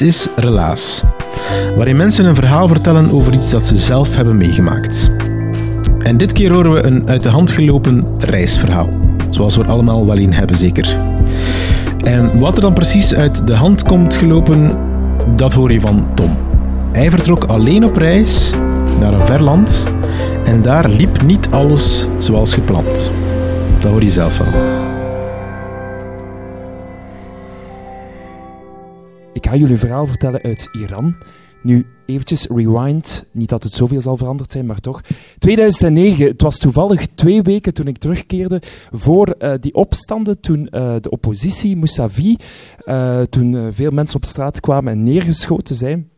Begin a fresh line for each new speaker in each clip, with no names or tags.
Is Relaas, waarin mensen een verhaal vertellen over iets dat ze zelf hebben meegemaakt. En dit keer horen we een uit de hand gelopen reisverhaal, zoals we er allemaal wel in hebben zeker. En wat er dan precies uit de hand komt gelopen, dat hoor je van Tom. Hij vertrok alleen op reis naar een ver land en daar liep niet alles zoals gepland. Dat hoor je zelf wel.
Ik ga jullie verhaal vertellen uit Iran. Nu, eventjes rewind. Niet dat het zoveel zal veranderd zijn, maar toch. 2009, het was toevallig twee weken toen ik terugkeerde voor uh, die opstanden. Toen uh, de oppositie, Mousavi, uh, toen veel mensen op straat kwamen en neergeschoten zijn.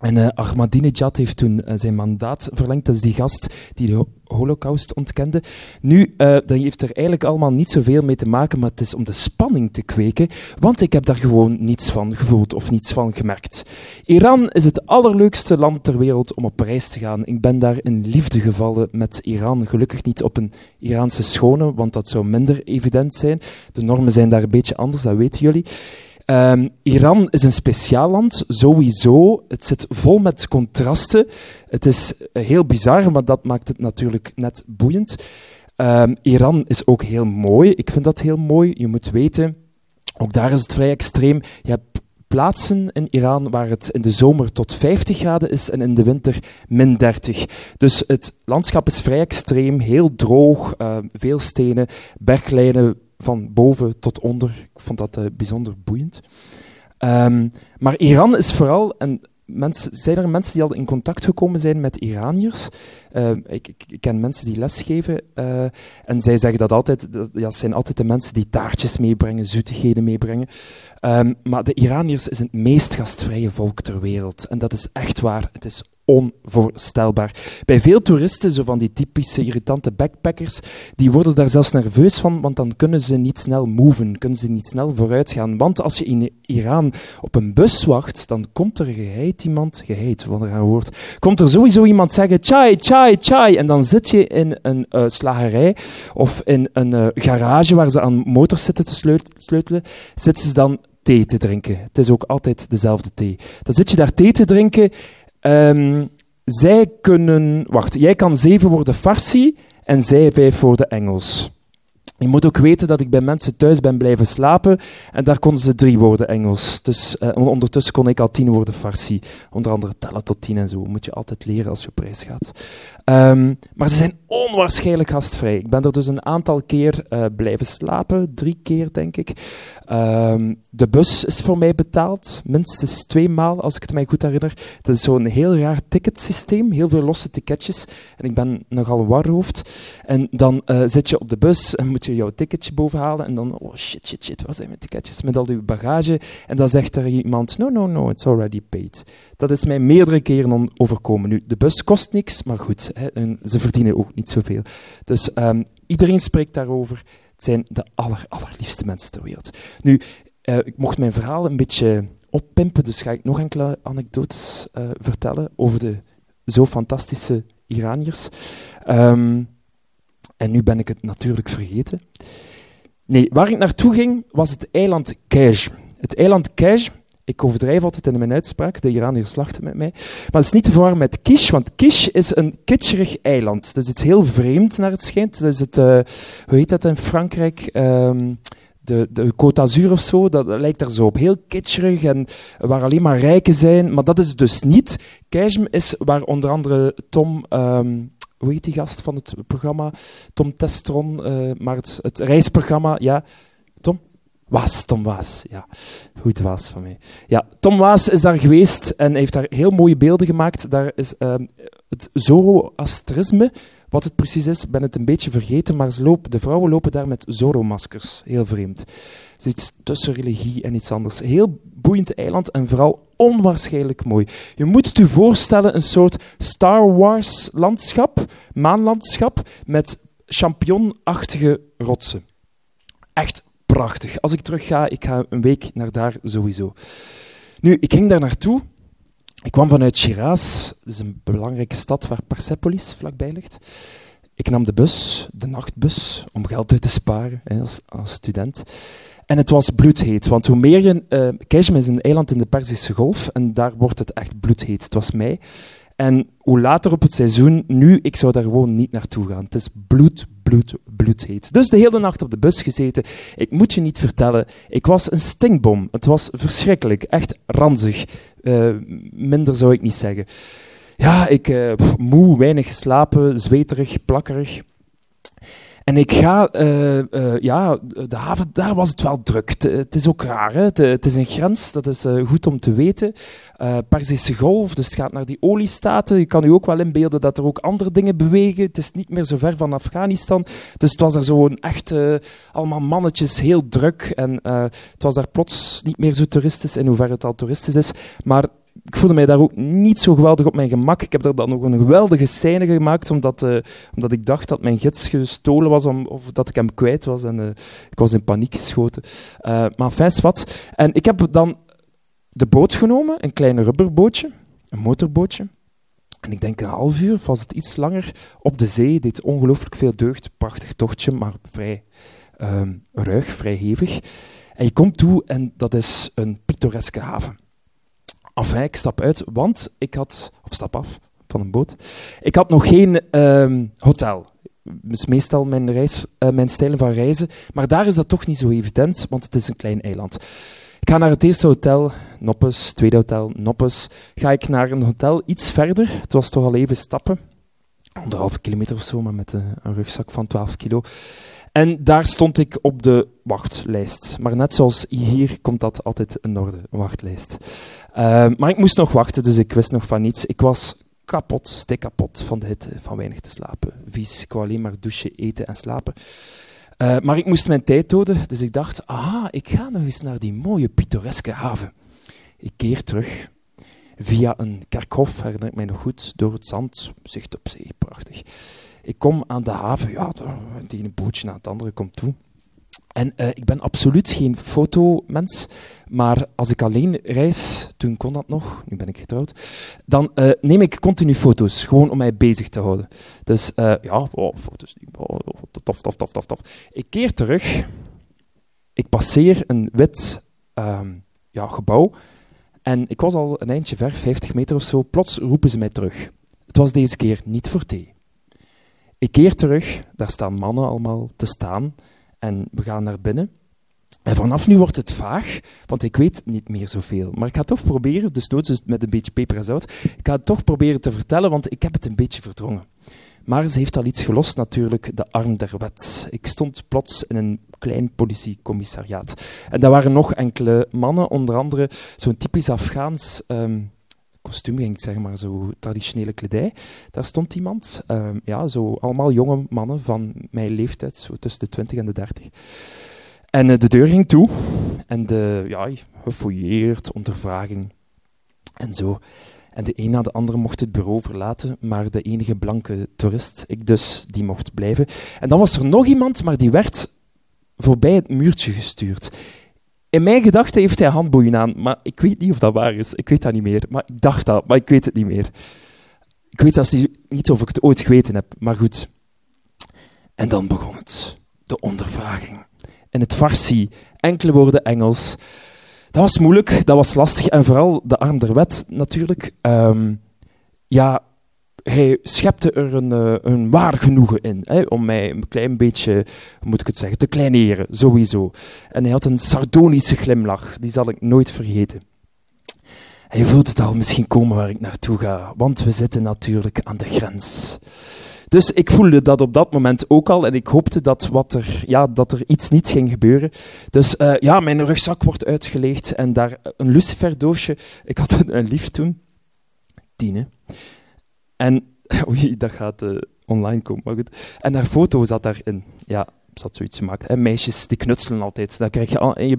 En Ahmadinejad heeft toen zijn mandaat verlengd. Dat is die gast die de holocaust ontkende. Nu, uh, dat heeft er eigenlijk allemaal niet zoveel mee te maken, maar het is om de spanning te kweken, want ik heb daar gewoon niets van gevoeld of niets van gemerkt. Iran is het allerleukste land ter wereld om op reis te gaan. Ik ben daar in liefde gevallen met Iran. Gelukkig niet op een Iraanse schone, want dat zou minder evident zijn. De normen zijn daar een beetje anders, dat weten jullie. Um, Iran is een speciaal land, sowieso. Het zit vol met contrasten. Het is heel bizar, maar dat maakt het natuurlijk net boeiend. Um, Iran is ook heel mooi. Ik vind dat heel mooi. Je moet weten, ook daar is het vrij extreem. Je hebt plaatsen in Iran waar het in de zomer tot 50 graden is en in de winter min 30. Dus het landschap is vrij extreem, heel droog, uh, veel stenen, berglijnen van boven tot onder. Ik vond dat uh, bijzonder boeiend. Um, maar Iran is vooral, en mensen, zijn er mensen die al in contact gekomen zijn met Iraniërs? Uh, ik, ik, ken mensen die lesgeven uh, en zij zeggen dat altijd, dat, ja, zijn altijd de mensen die taartjes meebrengen, zoetigheden meebrengen. Um, maar de Iraniërs is het meest gastvrije volk ter wereld. En dat is echt waar. Het is onvoorstelbaar. Bij veel toeristen, zo van die typische irritante backpackers, die worden daar zelfs nerveus van, want dan kunnen ze niet snel moven, kunnen ze niet snel vooruit gaan. Want als je in Iran op een bus wacht, dan komt er geheid iemand, geheid, wat er aan woord, komt er sowieso iemand zeggen, chai, chai, chai, en dan zit je in een uh, slagerij of in een uh, garage waar ze aan motors zitten te sleutelen, zitten ze dan thee te drinken. Het is ook altijd dezelfde thee. Dan zit je daar thee te drinken Um, zij kunnen, wacht, jij kan zeven woorden Farsi en zij vijf woorden Engels. Je moet ook weten dat ik bij mensen thuis ben blijven slapen en daar konden ze drie woorden Engels. Dus uh, ondertussen kon ik al tien woorden Farsi. Onder andere tellen tot tien en zo. Moet je altijd leren als je op reis gaat. Um, maar ze zijn onwaarschijnlijk gastvrij. Ik ben er dus een aantal keer uh, blijven slapen. Drie keer, denk ik. Um, de bus is voor mij betaald. Minstens twee maal, als ik het mij goed herinner. Dat is zo'n heel raar ticketsysteem. Heel veel losse ticketjes. En ik ben nogal warhoofd. En dan uh, zit je op de bus en moet je jouw ticketje bovenhalen. En dan, oh shit, shit, shit, waar zijn mijn ticketjes? Met al die bagage. En dan zegt er iemand, no, no, no, it's already paid. Dat is mij meerdere keren overkomen. Nu, de bus kost niks, maar goed, hè, ze verdienen ook niet zoveel. Dus um, iedereen spreekt daarover. Het zijn de aller, allerliefste mensen ter wereld. Nu, uh, ik mocht mijn verhaal een beetje oppimpen, dus ga ik nog enkele anekdotes uh, vertellen over de zo fantastische Iraniërs. Um, en nu ben ik het natuurlijk vergeten. Nee, waar ik naartoe ging was het eiland Kaj. Het eiland Kaj, ik overdrijf altijd in mijn uitspraak, de Iraniërs slachten met mij, maar het is niet te verwarren met Kish, want Kish is een kitscherig eiland. Dat is iets heel vreemd naar het schijnt. Dat is het, uh, hoe heet dat in Frankrijk? Um, de, de Côte d'Azur of zo, dat, lijkt daar zo op. Heel kitscherig en waar alleen maar rijken zijn. Maar dat is dus niet. Keijem is waar onder andere Tom... Um, hoe heet die gast van het programma? Tom Testron, uh, maar het, reisprogramma, ja. Tom? Waas, Tom Waas, ja. Goed Waas van mij. Ja, Tom Waas is daar geweest en heeft daar heel mooie beelden gemaakt. Daar is uh, het Zoroastrisme, wat het precies is, ben het een beetje vergeten, maar lopen, de vrouwen lopen daar met Zoro-maskers. Heel vreemd. Het is iets tussen religie en iets anders. Heel boeiend eiland en vooral onwaarschijnlijk mooi. Je moet het je voorstellen een soort Star Wars landschap, maanlandschap, met championachtige rotsen. Echt prachtig. Als ik terug ga, ik ga een week naar daar sowieso. Nu, ik ging daar naartoe ik kwam vanuit Shiraz, is een belangrijke stad waar Persepolis vlakbij ligt. Ik nam de bus, de nachtbus, om geld te sparen hè, als, student. En het was bloedheet, want hoe meer je... Uh, is een eiland in de Perzische Golf en daar wordt het echt bloedheet. Het was mei. En hoe later op het seizoen, nu, ik zou daar gewoon niet naartoe gaan. Het is bloed, bloed, bloedheet. Dus de hele nacht op de bus gezeten. Ik moet je niet vertellen, ik was een stinkbom. Het was verschrikkelijk, echt ranzig. Uh, minder zou ik niet zeggen. Ja, ik uh, moe, weinig geslapen, zweterig, plakkerig. En ik ga, uh, uh, ja, de haven, daar was het wel druk. Het is ook raar, hè? Het is een grens, dat is uh, goed om te weten. Perzische golf, dus het gaat naar die oliestaten. Je kan je ook wel inbeelden dat er ook andere dingen bewegen. Het is niet meer zo ver van Afghanistan. Dus het was daar zo'n echt, allemaal mannetjes, heel druk. En het was daar plots niet meer zo toeristisch, in hoeverre het al toeristisch is. Maar ik voelde mij daar ook niet zo geweldig op mijn gemak. Ik heb er dan nog een geweldige scène gemaakt, omdat, uh, omdat ik dacht dat mijn gids gestolen was, of dat ik hem kwijt was. En uh, ik was in paniek geschoten. Uh, maar fijn, wat. En ik heb dan de boot genomen, een klein rubberbootje, een motorbootje. En ik denk een half uur, of was het iets langer, op de zee. Deed ongelooflijk veel deugd. Prachtig tochtje, maar vrij ruig, vrij hevig. En je komt toe en dat is een pittoreske haven. Enfin, ik stap uit, want ik had, of stap af van een boot, ik had nog geen uh, hotel. Is meestal mijn, reis, uh, mijn stijl van reizen, maar daar is dat toch niet zo evident, want het is een klein eiland. Ik ga naar het eerste hotel, Noppes, tweede hotel, Noppes. Ga ik naar een hotel iets verder, het was toch al even stappen, anderhalve kilometer of zo, maar met een, een rugzak van 12 kilo. En daar stond ik op de wachtlijst. Maar net zoals hier komt dat altijd in orde, een wachtlijst. Uh, maar ik moest nog wachten, dus ik wist nog van niets. Ik was kapot, stik kapot van de hitte, van weinig te slapen. Vies, ik wou alleen maar douchen, eten en slapen. Uh, maar ik moest mijn tijd doden, dus ik dacht, aha, ik ga nog eens naar die mooie pittoreske haven. Ik keer terug, via een kerkhof, herinner ik mij nog goed, door het zand, zicht op zee, prachtig. Ik kom aan de haven, ja, tegen een bootje naar het andere komt toe. En uh, ik ben absoluut geen fotomens, maar als ik alleen reis, toen kon dat nog, nu ben ik getrouwd, dan uh, neem ik continu foto's, gewoon om mij bezig te houden. Dus uh, ja, oh, foto's, oh, tof, tof, tof, tof, tof. Ik keer terug, ik passeer een wit um, ja, gebouw en ik was al een eindje ver, 50 meter of zo, plots roepen ze mij terug. Het was deze keer niet voor thee. Ik keer terug, daar staan mannen allemaal te staan en we gaan naar binnen. En vanaf nu wordt het vaag, want ik weet niet meer zoveel. Maar ik ga toch proberen, dus noods met een beetje peper en zout, ik ga het toch proberen te vertellen, want ik heb het een beetje verdrongen. Maar ze heeft al iets gelost natuurlijk, de arm der wet. Ik stond plots in een klein politiecommissariaat. En daar waren nog enkele mannen, onder andere zo'n typisch Afghaans um, kostuum, ging zeggen, maar zo traditionele kledij. Daar stond iemand, um, ja, zo allemaal jonge mannen van mijn leeftijd, zo tussen de 20 en de 30. En uh, de deur ging toe en de, ja, gefouilleerd, ondervraging en zo. En de een na de andere mocht het bureau verlaten, maar de enige blanke toerist, ik dus, die mocht blijven. En dan was er nog iemand, maar die werd voorbij het muurtje gestuurd. In mijn gedachten heeft hij handboeien aan, maar ik weet niet of dat waar is. Ik weet dat niet meer. Maar ik dacht dat, maar ik weet het niet meer. Ik weet zelfs niet of ik het ooit geweten heb, maar goed. En dan begon het. De ondervraging. In het Farsi, enkele woorden Engels. Dat was moeilijk, dat was lastig. En vooral de arm der wet natuurlijk. Um, ja, hij schepte er een, uh, een waar genoegen in, hè, om mij een klein beetje, moet ik het zeggen, te kleineren, sowieso. En hij had een sardonische glimlach, die zal ik nooit vergeten. Hij voelt het al misschien komen waar ik naartoe ga, want we zitten natuurlijk aan de grens. Dus ik voelde dat op dat moment ook al en ik hoopte dat, wat er, ja, dat er iets niet ging gebeuren. Dus uh, ja, mijn rugzak wordt uitgeleegd en daar een luciferdoosje. Ik had een, een lief toen, tien. En oei, dat gaat uh, online komen, maar goed. En haar foto zat daarin. Ja, ze zoiets gemaakt. Hè. Meisjes die knutselen altijd. Dan krijg je, al, en je,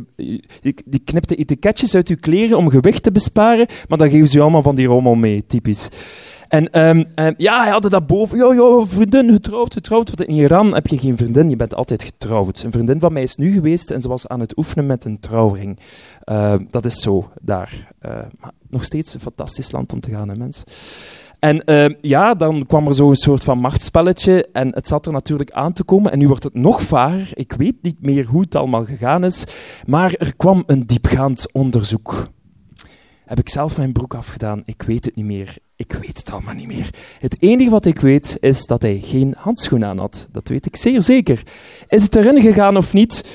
die knipt de etiketjes uit je kleren om gewicht te besparen, maar dan geven ze allemaal van die rommel mee, typisch. En um, um, ja, hij had dat boven. Ja, ja, vriendin, getrouwd, getrouwd. Want in Iran heb je geen vriendin, je bent altijd getrouwd. Een vriendin van mij is nu geweest en ze was aan het oefenen met een trouwring. Uh, dat is zo, daar. Uh, maar nog steeds een fantastisch land om te gaan, hè, mens. En uh, ja, dan kwam er zo een soort van machtsspelletje en het zat er natuurlijk aan te komen. En nu wordt het nog vager. Ik weet niet meer hoe het allemaal gegaan is, maar er kwam een diepgaand onderzoek. Heb ik zelf mijn broek afgedaan? Ik weet het niet meer. Ik weet het allemaal niet meer. Het enige wat ik weet is dat hij geen handschoen aan had. Dat weet ik zeer zeker. Is het erin gegaan of niet?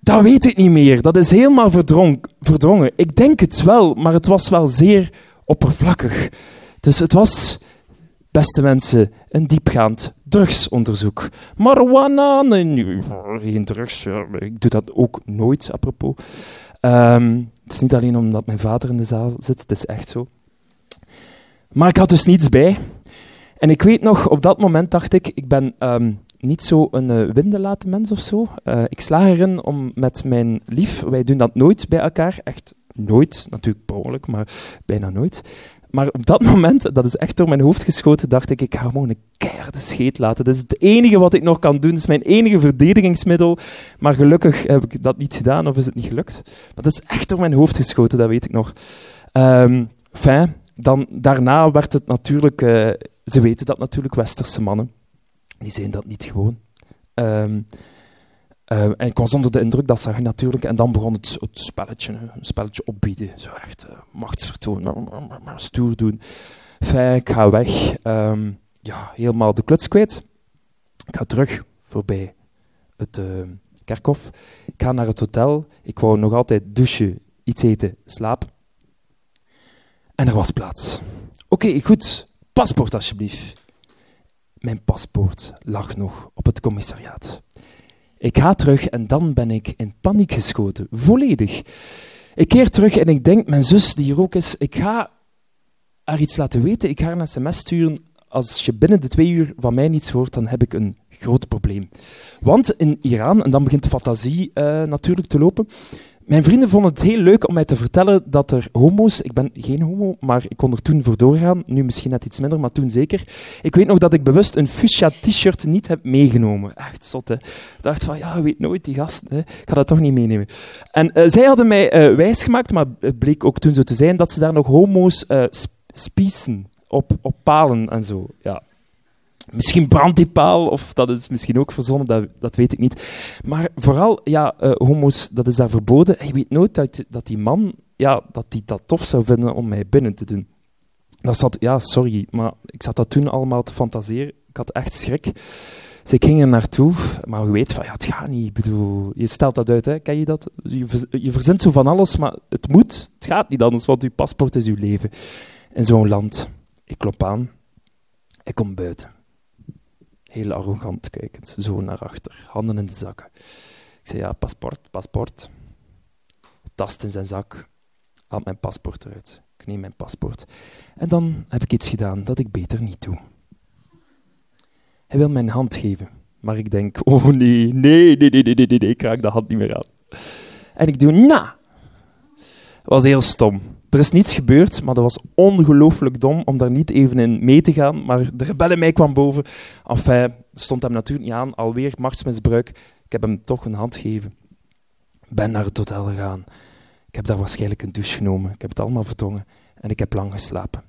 Dat weet ik niet meer. Dat is helemaal verdrongen. Ik denk het wel, maar het was wel zeer oppervlakkig. Dus het was, beste mensen, een diepgaand drugsonderzoek. Marijuana, nee, geen drugs. Ik doe dat ook nooit, apropos. Um, het is niet alleen omdat mijn vader in de zaal zit, het is echt zo. Maar ik had dus niets bij. En ik weet nog, op dat moment dacht ik, ik ben um, niet zo een uh, windelate mens of zo. Uh, ik sla erin om met mijn lief, wij doen dat nooit bij elkaar, echt nooit, natuurlijk ongeluk, maar bijna nooit. Maar op dat moment, dat is echt door mijn hoofd geschoten, dacht ik, ik ga gewoon een keiharde scheet laten. Dat is het enige wat ik nog kan doen. Dat is mijn enige verdedigingsmiddel. Maar gelukkig heb ik dat niet gedaan, of is het niet gelukt. Maar dat is echt door mijn hoofd geschoten, dat weet ik nog. Um, fijn, dan, daarna werd het natuurlijk... Uh, ze weten dat natuurlijk, westerse mannen. Die zijn dat niet gewoon. Um, uh, en ik was onder de indruk, dat zag je natuurlijk. En dan begon het, het spelletje, een spelletje opbieden. Zo echt uh, machtsvertoon, stoer doen. Fijn, ik ga weg. Um, ja, helemaal de kluts kwijt. Ik ga terug voorbij het uh, kerkhof. Ik ga naar het hotel. Ik wou nog altijd douchen, iets eten, slapen. En er was plaats. Oké, goed. Paspoort alsjeblieft. Mijn paspoort lag nog op het commissariaat. Ik ga terug en dan ben ik in paniek geschoten. Volledig. Ik keer terug en ik denk, mijn zus die hier ook is, ik ga haar iets laten weten. Ik ga haar een sms sturen. Als je binnen de twee uur van mij niets hoort, dan heb ik een groot probleem. Want in Iran, en dan begint de fantasie uh, natuurlijk te lopen, mijn vrienden vonden het heel leuk om mij te vertellen dat er homo's, ik ben geen homo, maar ik kon er toen voor doorgaan, nu misschien net iets minder, maar toen zeker. Ik weet nog dat ik bewust een fuchsia t-shirt niet heb meegenomen. Echt zot, hè. Ik dacht van, ja, weet nooit, die gasten, hè. ik ga dat toch niet meenemen. En uh, zij hadden mij uh, wijsgemaakt, maar het bleek ook toen zo te zijn, dat ze daar nog homo's uh, spiezen op, op palen en zo. Ja, Misschien brandt die paal, of dat is misschien ook verzonnen, dat, dat weet ik niet. Maar vooral, ja, uh, homo's, dat is daar verboden. En je weet nooit dat, die man, ja, dat die dat tof zou vinden om mij binnen te doen. Dat zat, ja, sorry, maar ik zat dat toen allemaal te fantaseren. Ik had echt schrik. Dus ik ging er naartoe, maar je weet van, ja, het gaat niet. Ik bedoel, je stelt dat uit, hè? ken je dat? Je, je verzint zo van alles, maar het moet, het gaat niet anders, want je paspoort is je leven. In zo'n land. Ik klop aan, ik kom buiten. Heel arrogant kijkend, zo naar achter, handen in de zakken. Ik zei, ja, paspoort, paspoort. Tast in zijn zak, haalt mijn paspoort eruit. Ik neem mijn paspoort. En dan heb ik iets gedaan dat ik beter niet doe. Hij wil mijn hand geven, maar ik denk, oh nee, nee, nee, nee, nee, nee, nee, ik raak de hand niet meer aan. En ik doe, na. Was heel stom. Er is niets gebeurd, maar dat was ongelooflijk dom om daar niet even in mee te gaan. Maar de rebel in mij kwam boven. Enfin, stond hem natuurlijk niet aan. Alweer machtsmisbruik. Ik heb hem toch een hand gegeven. Ben naar het hotel gegaan. Ik heb daar waarschijnlijk een douche genomen. Ik heb het allemaal verdrongen. En ik heb lang geslapen.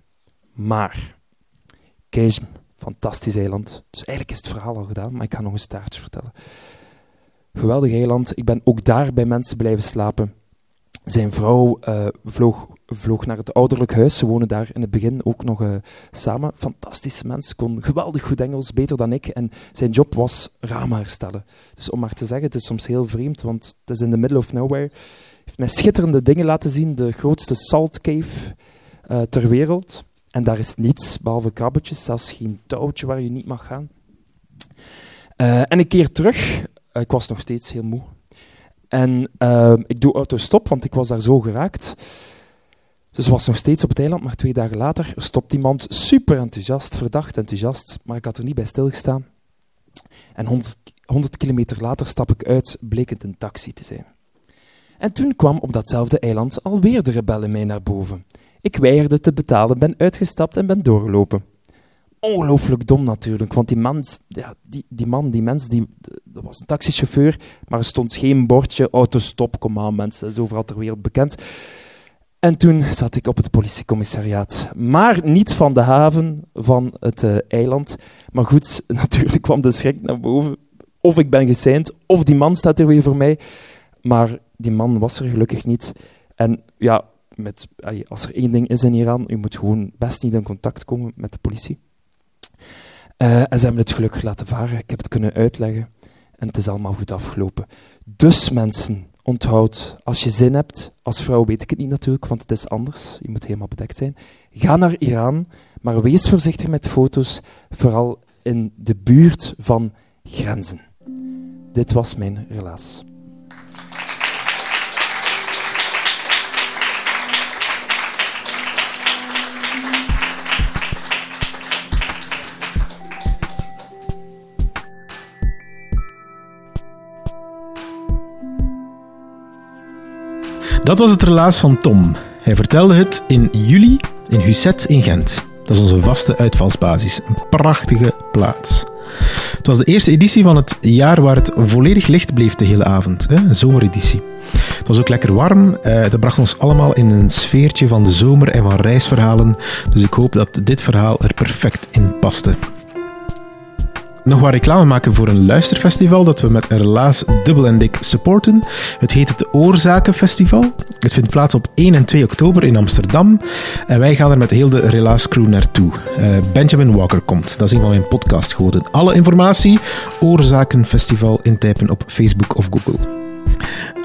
Maar, Keesm, fantastisch eiland. Dus eigenlijk is het verhaal al gedaan, maar ik ga nog een staartje vertellen. Geweldig eiland. Ik ben ook daar bij mensen blijven slapen. Zijn vrouw uh, vloog vloog naar het ouderlijk huis. Ze wonen daar in het begin ook nog uh, samen. Fantastische mens, kon geweldig goed Engels, beter dan ik. En zijn job was ramen herstellen. Dus om maar te zeggen, het is soms heel vreemd, want het is in the middle of nowhere. heeft mij schitterende dingen laten zien. De grootste salt cave uh, ter wereld. En daar is niets, behalve krabbetjes, zelfs geen touwtje waar je niet mag gaan. Uh, en een keer terug, ik was nog steeds heel moe. En ik doe autostop, want ik was daar zo geraakt. Dus was nog steeds op het eiland, maar twee dagen later stopt iemand super enthousiast, verdacht enthousiast, maar ik had er niet bij stilgestaan. En 100, 100 kilometer later stap ik uit, bleek het een taxi te zijn. En toen kwam op datzelfde eiland alweer de rebellen mij naar boven. Ik weigerde te betalen, ben uitgestapt en ben doorgelopen. Ongelooflijk dom natuurlijk, want die man, ja, die, die man, die mens, die, dat was een taxichauffeur, maar er stond geen bordje, autostop, kom aan mensen, dat is overal ter wereld bekend. En toen zat ik op het politiecommissariaat. Maar niet van de haven van het uh, eiland. Maar goed, natuurlijk kwam de schrik naar boven. Of ik ben geseind, of die man staat er weer voor mij. Maar die man was er gelukkig niet. En ja, met, als er één ding is in Iran, je moet gewoon best niet in contact komen met de politie. Uh, en ze hebben het gelukkig laten varen. Ik heb het kunnen uitleggen. En het is allemaal goed afgelopen. Dus mensen, Onthoud, als je zin hebt, als vrouw weet ik het niet natuurlijk, want het is anders, je moet helemaal bedekt zijn. Ga naar Iran, maar wees voorzichtig met foto's, vooral in de buurt van grenzen. Dit was mijn relaas.
Dat was het relaas van Tom. Hij vertelde het in juli in Husset in Gent. Dat is onze vaste uitvalsbasis. Een prachtige plaats. Het was de eerste editie van het jaar waar het volledig licht bleef de hele avond. Hè? Een zomereditie. Het was ook lekker warm. Uh, dat bracht ons allemaal in een sfeertje van de zomer en van reisverhalen. Dus ik hoop dat dit verhaal er perfect in paste nog wat reclame maken voor een luisterfestival dat we met Relaas dubbel en dik supporten. Het heet het Oorzakenfestival. Het vindt plaats op 1 en 2 oktober in Amsterdam. En wij gaan er met heel de Relaas crew naartoe. Uh, Benjamin Walker komt. Dat is een van mijn podcastgoden. Alle informatie Oorzakenfestival intypen op Facebook of Google.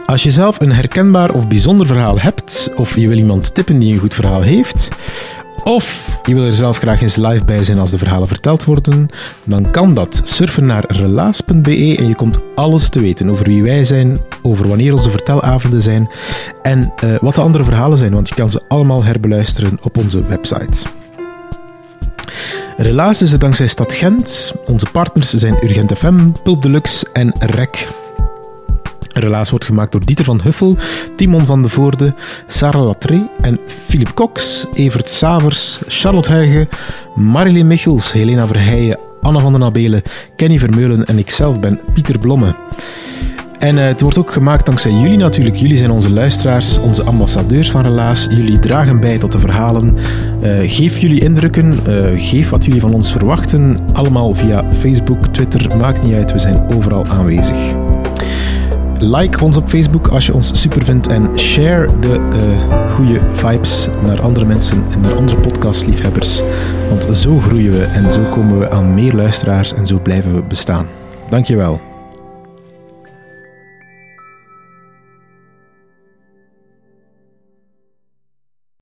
Als je zelf een herkenbaar of bijzonder verhaal hebt, of je wil iemand tippen die een goed verhaal heeft, of je wil er zelf graag eens live bij zijn als de verhalen verteld worden, dan kan dat. Surfen naar relaas.be en je komt alles te weten over wie wij zijn, over wanneer onze vertelavonden zijn en uh, wat de andere verhalen zijn, want je kan ze allemaal herbeluisteren op onze website. Relaas is het dankzij Stad Gent. Onze partners zijn Urgent FM, Pulp Deluxe en REC. Relaas wordt gemaakt door Dieter van Huffel, Timon van de Voorde, Sarah Latré en Philip Cox, Evert Savers, Charlotte Huigen, Marilyn Michels, Helena Verheijen, Anna van den Abelen, Kenny Vermeulen en ikzelf ben Pieter Blomme. En uh, het wordt ook gemaakt dankzij jullie natuurlijk. Jullie zijn onze luisteraars, onze ambassadeurs van Relaas. Jullie dragen bij tot de verhalen. Uh, geef jullie indrukken, uh, geef wat jullie van ons verwachten. Allemaal via Facebook, Twitter, maakt niet uit. We zijn overal aanwezig. Like ons op Facebook als je ons super vindt en share de uh, goede vibes naar andere mensen en naar andere podcastliefhebbers. Want zo groeien we en zo komen we aan meer luisteraars en zo blijven we bestaan. Dankjewel.